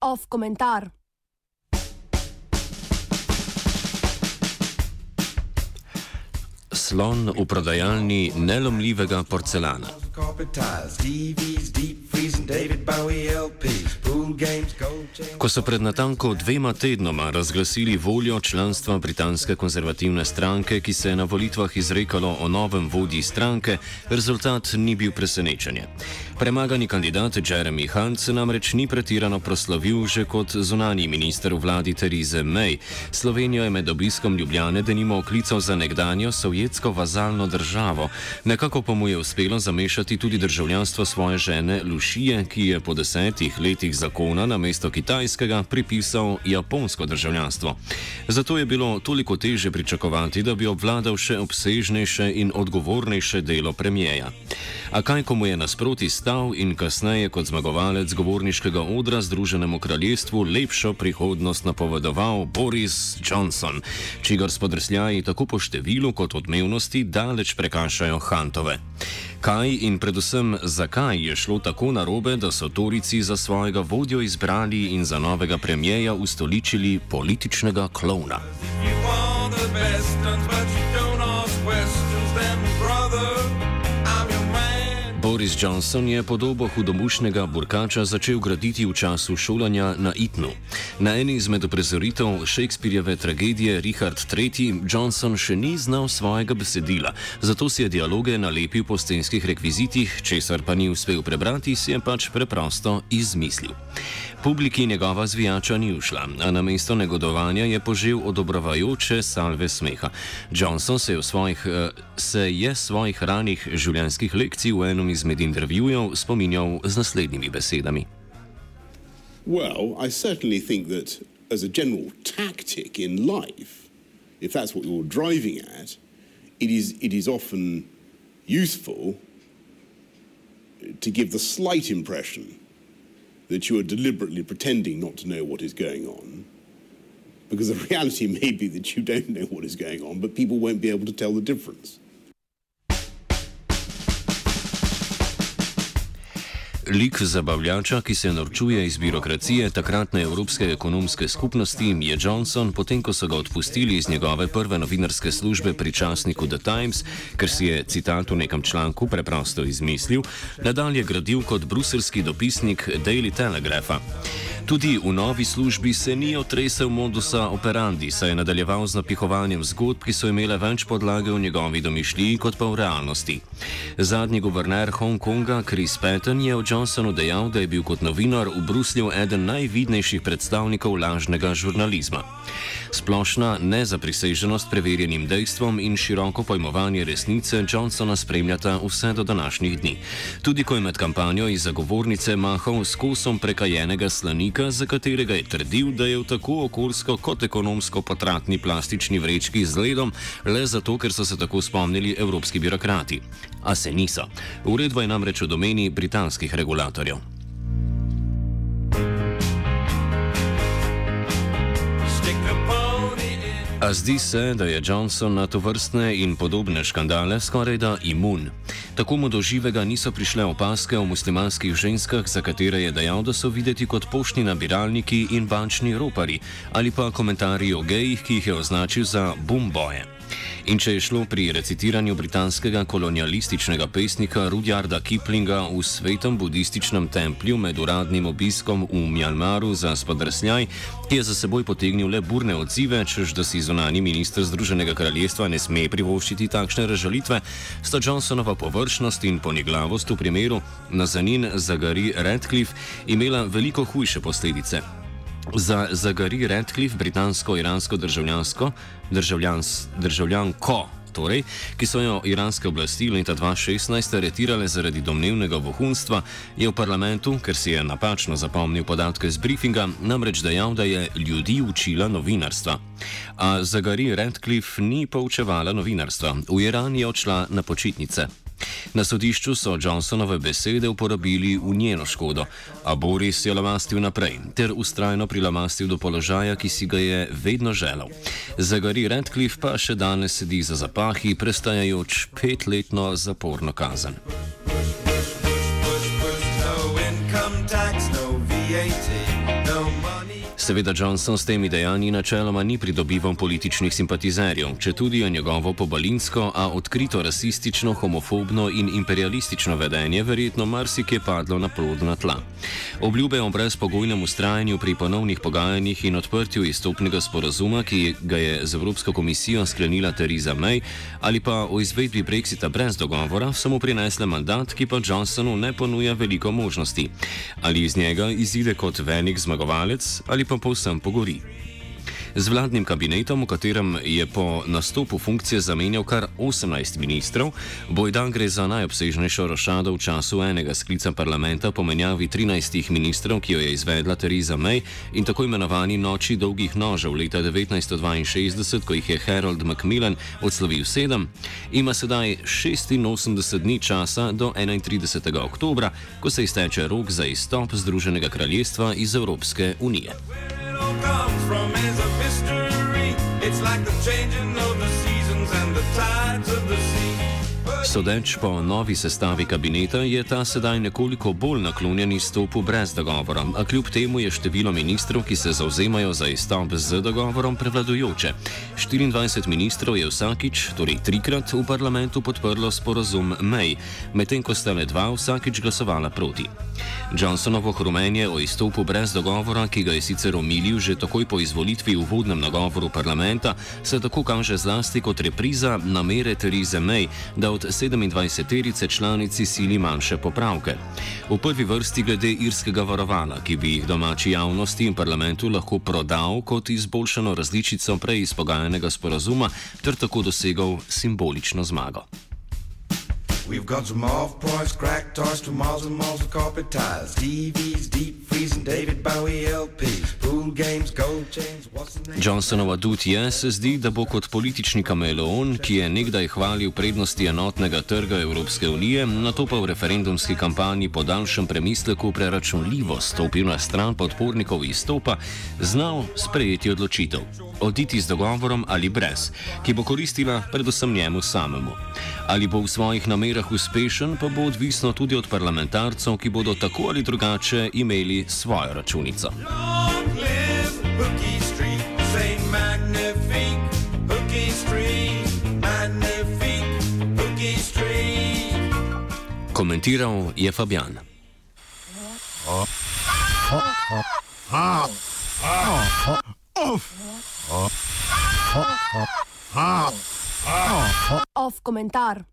Off komentar. Slon v prodajalni nelomljivega porcelana. Ko so pred natanko dvema tednoma razglasili voljo članstva britanske konzervativne stranke, ki se je na volitvah izrekalo o novem vodji stranke, rezultat ni bil presenečenje. Premagani kandidat Jeremy Hunt se namreč ni pretirano proslavil že kot zunani minister v vladi Therese May. Slovenijo je med obiskom Ljubljane denimo oklical za nekdanjo sovjetsko vazalno državo, nekako pa mu je uspelo zamešati tudi državljanstvo svoje žene Lušije, ki je po desetih letih zakona na mesto kitajskega pripisal japonsko državljanstvo. Zato je bilo toliko teže pričakovati, da bi obvladal še obsežnejše in odgovornejše delo premijeja. A kaj komu je nasproti stal in kasneje kot zmagovalec govorniškega odra Združenemu kraljestvu lepšo prihodnost napovedoval Boris Johnson, čigar spodrsljaji tako po številu kot odmevnosti daleč prekašajo Hantove. Kaj in predvsem zakaj je šlo tako narobe, da so Torici za svojega vodjo izbrali in za novega premijeja ustoličili političnega klovna? Boris Johnson je podobo hudomušnega burkača začel graditi v času šolanja na Itnu. Na eni izmed prezoritev Shakespeareove tragedije Richard III. Johnson še ni znal svojega besedila, zato si je dialoge nalepil po stenskih rekvizitih, česar pa ni uspel prebrati, si je pač preprosto izmislil. Publiki njegova zvijača ni ušla, a na mesto negodovanja je požil odobrovajoče salve smeha. Johnson se je, svojih, eh, se je svojih ranih življenjskih lekcij v enem izmed intervjujev spominjal z naslednjimi besedami. Well, I certainly think that as a general tactic in life, if that's what you're driving at, it is, it is often useful to give the slight impression that you are deliberately pretending not to know what is going on. Because the reality may be that you don't know what is going on, but people won't be able to tell the difference. Lik zabavljača, ki se norčuje iz birokracije takratne Evropske ekonomske skupnosti, je Johnson, potem ko so ga odpustili iz njegove prve novinarske službe pri časniku The Times, ker si je citat v nekem članku preprosto izmislil, nadalje gradil kot bruselski dopisnik Daily Telegrapha. Tudi v novi službi se ni otresel modusa operandi, saj je nadaljeval z napihovanjem zgodb, ki so imele več podlage v njegovi domišljiji kot pa v realnosti. Zadnji guverner Hongkonga Chris Patton je o Johnsonu dejal, da je bil kot novinar v Bruslju eden najvidnejših predstavnikov lažnega žurnalizma. Splošna nezapriseženost preverjenim dejstvom in široko pojmovanje resnice Johnsona spremljata vse do današnjih dni. Tudi ko je med kampanjo iz zagovornice mahal s kosom prekajenega slanika, za katerega je trdil, da je v tako okoljsko kot ekonomsko potratni plastični vrečki z ledom, le zato, ker so se tako spomnili evropski birokrati. A se niso. Uredba je namreč v domeni britanskih regulatorjev. A zdi se, da je Johnson na to vrstne in podobne škandale skoraj da imun. Tako mu do živega niso prišle opaske o muslimanskih ženskah, za katere je dejal, da so videti kot poštni nabiralniki in bančni ropari, ali pa komentarji o gejih, ki jih je označil za bumboje. In če je šlo pri recitiranju britanskega kolonialističnega pesnika Rudjarda Kiplinga v svetem budističnem templju med uradnim obiskom v Mjanmaru za spodrsljaj, ki je za seboj potegnil le burne odzive, čež da si zunani minister Združenega kraljestva ne sme privoščiti takšne razžalitve, sta Johnsonova površnost in poniglavost v primeru Nazanin Zagari Redcliffe imela veliko hujše posledice. Za Zagari Redcliffe, britansko-iransko državljansko, državljans, državljanko, torej, ki so jo iranske oblasti leta 2016 aretirale zaradi domnevnega vohunstva, je v parlamentu, ker si je napačno zapomnil podatke z briefinga, namreč dejal, da je ljudi učila novinarstva. A Zagari Redcliffe ni poučevala novinarstva, v Iran je odšla na počitnice. Na sodišču so Johnsonove besede uporabili v njeno škodo, a Boris je lamastil naprej ter ustrajno prilamastil do položaja, ki si ga je vedno želel. Zagari Redcliffe pa še danes sedi za zapahi, prestajajoč petletno zaporno kazen. Seveda Johnson s temi dejanji načeloma ni pridobival političnih simpatizerjev, če tudi je njegovo pobalinsko, a odkrito rasistično, homofobno in imperialistično vedenje verjetno marsikje padlo na plodna tla. Obljube o brezpogojnem ustrajanju pri ponovnih pogajanjih in odprtju izstopnega sporazuma, ki ga je z Evropsko komisijo sklenila Theresa May, ali pa o izvedbi Brexita brez dogovora, so mu prinesle mandat, ki pa Johnsonu ne ponuja veliko možnosti. Ali iz njega izide kot velik zmagovalec, ali pa possam pogori. Z vladnim kabinetom, v katerem je po nastopu funkcije zamenjal kar 18 ministrov, bojda gre za najobsežnejšo rošado v času enega sklica parlamenta po menjavi 13 ministrov, ki jo je izvedla Theresa May in tako imenovani noči dolgih nožev leta 1962, ko jih je Harold Macmillan odslovil sedem, ima sedaj 86 dni časa do 31. oktobra, ko se izteče rok za izstop Združenega kraljestva iz Evropske unije. Comes from is a mystery. It's like the changing of the seasons and the tides of the sea. Sodeč po novi sestavi kabineta je ta sedaj nekoliko bolj naklonjen izstopu brez dogovora, a kljub temu je število ministrov, ki se zauzemajo za izstop z dogovorom, prevladujoče. 24 ministrov je vsakič, torej trikrat, v parlamentu podprlo sporozum May, medtem ko sta le dva vsakič glasovala proti. Johnsonovo hrumenje o izstopu brez dogovora, ki ga je sicer omilil že takoj po izvolitvi v vodnem nagovoru parlamenta, se tako kaže zlasti kot repriza namere Therese May, da od 27-terice članici sili manjše popravke. V prvi vrsti glede irskega varovala, ki bi jih domači javnosti in parlamentu lahko prodal kot izboljšano različico prej izpogajanega sporazuma ter tako dosegel simbolično zmago. We've got some off-points, cracked toys, two miles and miles of carpet tiles, TVs, deep freezing David Bowie LPs, pool games, gold chains, what's the name? Johnsonova dud je, se zdi, da bo kot politični kameleon, ki je nekdaj hvalil prednosti enotnega trga Evropske unije, na to pa v referendumski kampanji po daljšem premisleku preračunljivo stopil na stran podpornikov izstopa, znal sprejeti odločitev. Oditi z dogovorom ali brez, ki bo koristila predvsem njemu samemu. Ali bo v svojih namerah volitvah uspešen, pa bo odvisno tudi od parlamentarcev, ki bodo tako ali drugače imeli svojo računico. Komentiral je Fabian. Off komentar.